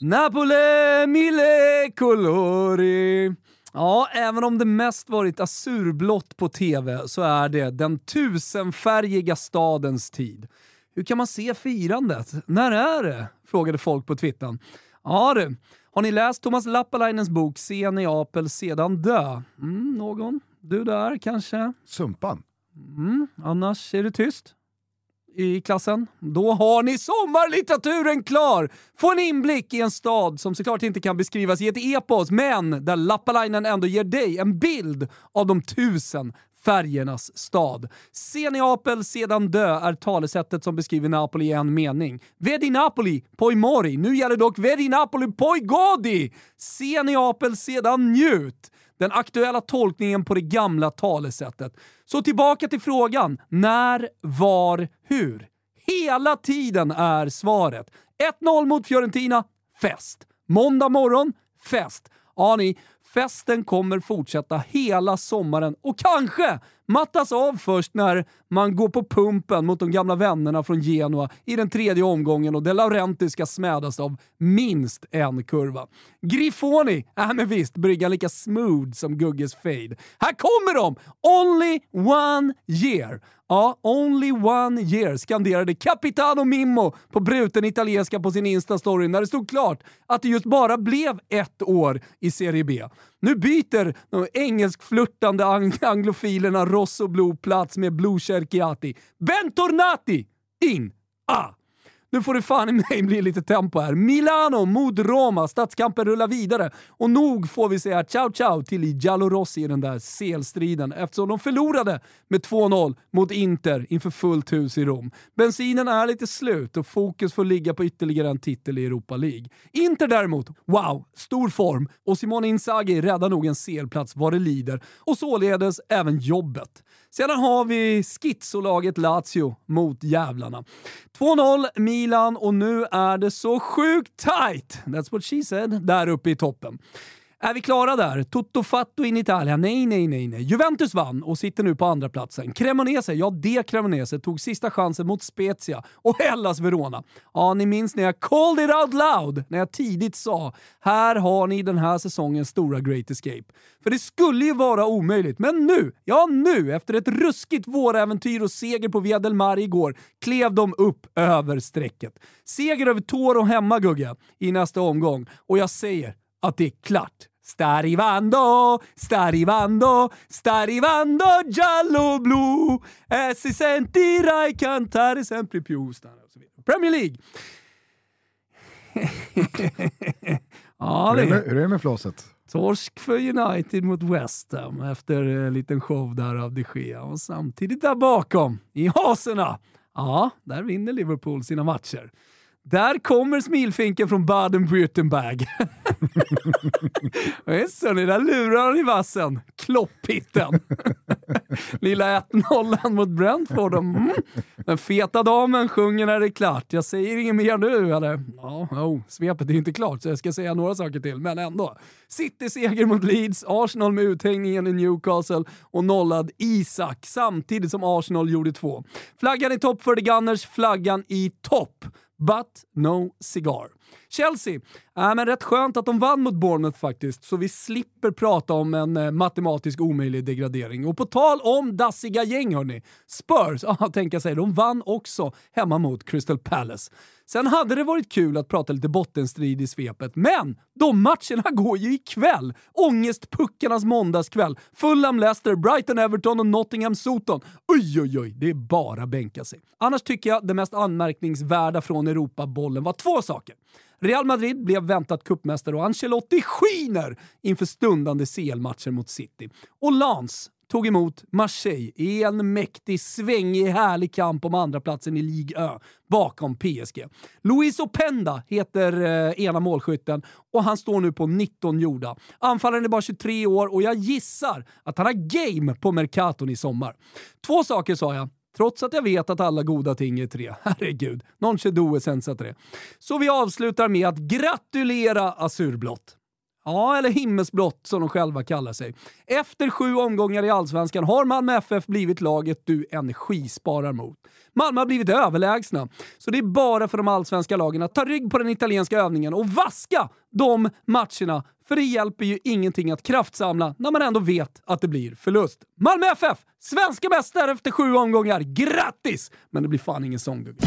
Napole mille colori. Ja, även om det mest varit azurblått på TV så är det den tusenfärgiga stadens tid. Hur kan man se firandet? När är det? Frågade folk på twittern. Ja du, har ni läst Thomas Lappalainens bok Se Neapel sedan dö? Mm, någon? Du där kanske? Sumpan. Mm, annars är det tyst i klassen. Då har ni sommarlitteraturen klar! Få en inblick i en stad som såklart inte kan beskrivas i ett epos, men där Lappalainen ändå ger dig en bild av de tusen färgernas stad. Se Neapel sedan dö är talesättet som beskriver Napoli i en mening. Vedi Napoli, poi mori. Nu gäller dock Vedi Napoli, poi godi! Se Neapel sedan njut! Den aktuella tolkningen på det gamla talesättet. Så tillbaka till frågan. När, var, hur? Hela tiden är svaret. 1-0 mot Fiorentina, fest. Måndag morgon, fest. Ja, ni, festen kommer fortsätta hela sommaren och kanske mattas av först när man går på pumpen mot de gamla vännerna från Genoa i den tredje omgången och De Laurenti ska smädas av minst en kurva. Grifoni, äh men visst, bryggan lika smooth som Gugges fade. Här kommer de! Only one year! Ja, only one year skanderade Capitano Mimmo på bruten italienska på sin Insta-story när det stod klart att det just bara blev ett år i Serie B. Nu byter de engelskflörtande ang anglofilerna Rosso Blue plats med Blue Cerchiati. Bentornati in! Ah! Nu får det fan i mig bli lite tempo här. Milano mot Roma. Stadskampen rullar vidare. Och nog får vi säga ciao ciao till i Giallorossi i den där selstriden eftersom de förlorade med 2-0 mot Inter inför fullt hus i Rom. Bensinen är lite slut och fokus får ligga på ytterligare en titel i Europa League. Inter däremot, wow, stor form och Simone Inzaghi räddar nog en selplats vad det lider och således även jobbet. Sedan har vi schizolaget Lazio mot Jävlarna. 2-0 Milan och nu är det så sjukt tight, that's what she said, där uppe i toppen. Är vi klara där? Toto fatto in Italia? Nej, nej, nej, nej. Juventus vann och sitter nu på andra platsen. Cremonese, ja det Cremonese, tog sista chansen mot Spezia och Hellas Verona. Ja, ni minns när jag called it out loud, när jag tidigt sa “Här har ni den här säsongens stora Great Escape”. För det skulle ju vara omöjligt, men nu, ja nu, efter ett ruskigt våräventyr och seger på Via del Mar igår, klev de upp över strecket. Seger över Toro hemma, Gugge, i nästa omgång. Och jag säger att det är klart. Sta arrivando, sta arrivando, sta arrivando giallo blu e si sentirai cantare sempre più. Premier League. ja, hur, är det med, hur är det med flåset? Torsk för United mot West Ham efter en liten show där av de Gea. Och samtidigt där bakom, i haserna, ja, där vinner Liverpool sina matcher. Där kommer smilfinken från Baden-Württemberg. Så ni där lurar i vassen. Kloppitten. Lilla 1-0 mot Brentford. Mm. Den feta damen sjunger när det är klart. Jag säger inget mer nu eller? Ja, oh, svepet är inte klart så jag ska säga några saker till, men ändå. City-seger mot Leeds, Arsenal med uthängningen i Newcastle och nollad Isak samtidigt som Arsenal gjorde två. Flaggan i topp för The Gunners, flaggan i topp but no cigar. Chelsea, äh, men rätt skönt att de vann mot Bournemouth faktiskt, så vi slipper prata om en eh, matematisk omöjlig degradering. Och på tal om dassiga gäng hörni, Spurs, ja tänka sig, de vann också hemma mot Crystal Palace. Sen hade det varit kul att prata lite bottenstrid i svepet, men de matcherna går ju ikväll! Ångestpuckarnas måndagskväll. Fulham, Leicester, Brighton, Everton och Nottingham, Soton. Oj, oj, oj, det är bara bänka sig. Annars tycker jag det mest anmärkningsvärda från Europabollen var två saker. Real Madrid blev väntat kuppmästare och Ancelotti skiner inför stundande CL-matcher mot City. Och Lance tog emot Marseille i en mäktig, svängig, härlig kamp om andraplatsen i Ligue Ö bakom PSG. Luis Openda heter eh, ena målskytten och han står nu på 19 gjorda. Anfallaren är bara 23 år och jag gissar att han har game på Mercaton i sommar. Två saker sa jag. Trots att jag vet att alla goda ting är tre. Herregud, non c'è due senza tre. Så vi avslutar med att gratulera Azurblått. Ja, eller himmelsblått som de själva kallar sig. Efter sju omgångar i Allsvenskan har Malmö FF blivit laget du energisparar mot. Malmö har blivit överlägsna, så det är bara för de allsvenska lagen att ta rygg på den italienska övningen och vaska de matcherna för det hjälper ju ingenting att kraftsamla när man ändå vet att det blir förlust. Malmö FF! Svenska mästare efter sju omgångar. Grattis! Men det blir fan ingen sångdugga.